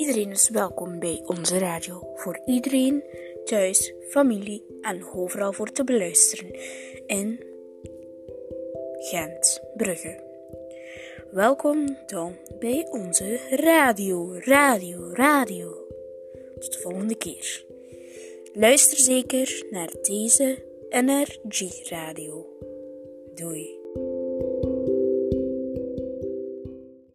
Iedereen is welkom bij onze radio. Voor iedereen, thuis, familie en overal voor te beluisteren. In Gent, Brugge. Welkom dan bij onze radio, radio, radio. Tot de volgende keer. Luister zeker naar deze NRG Radio. Doei.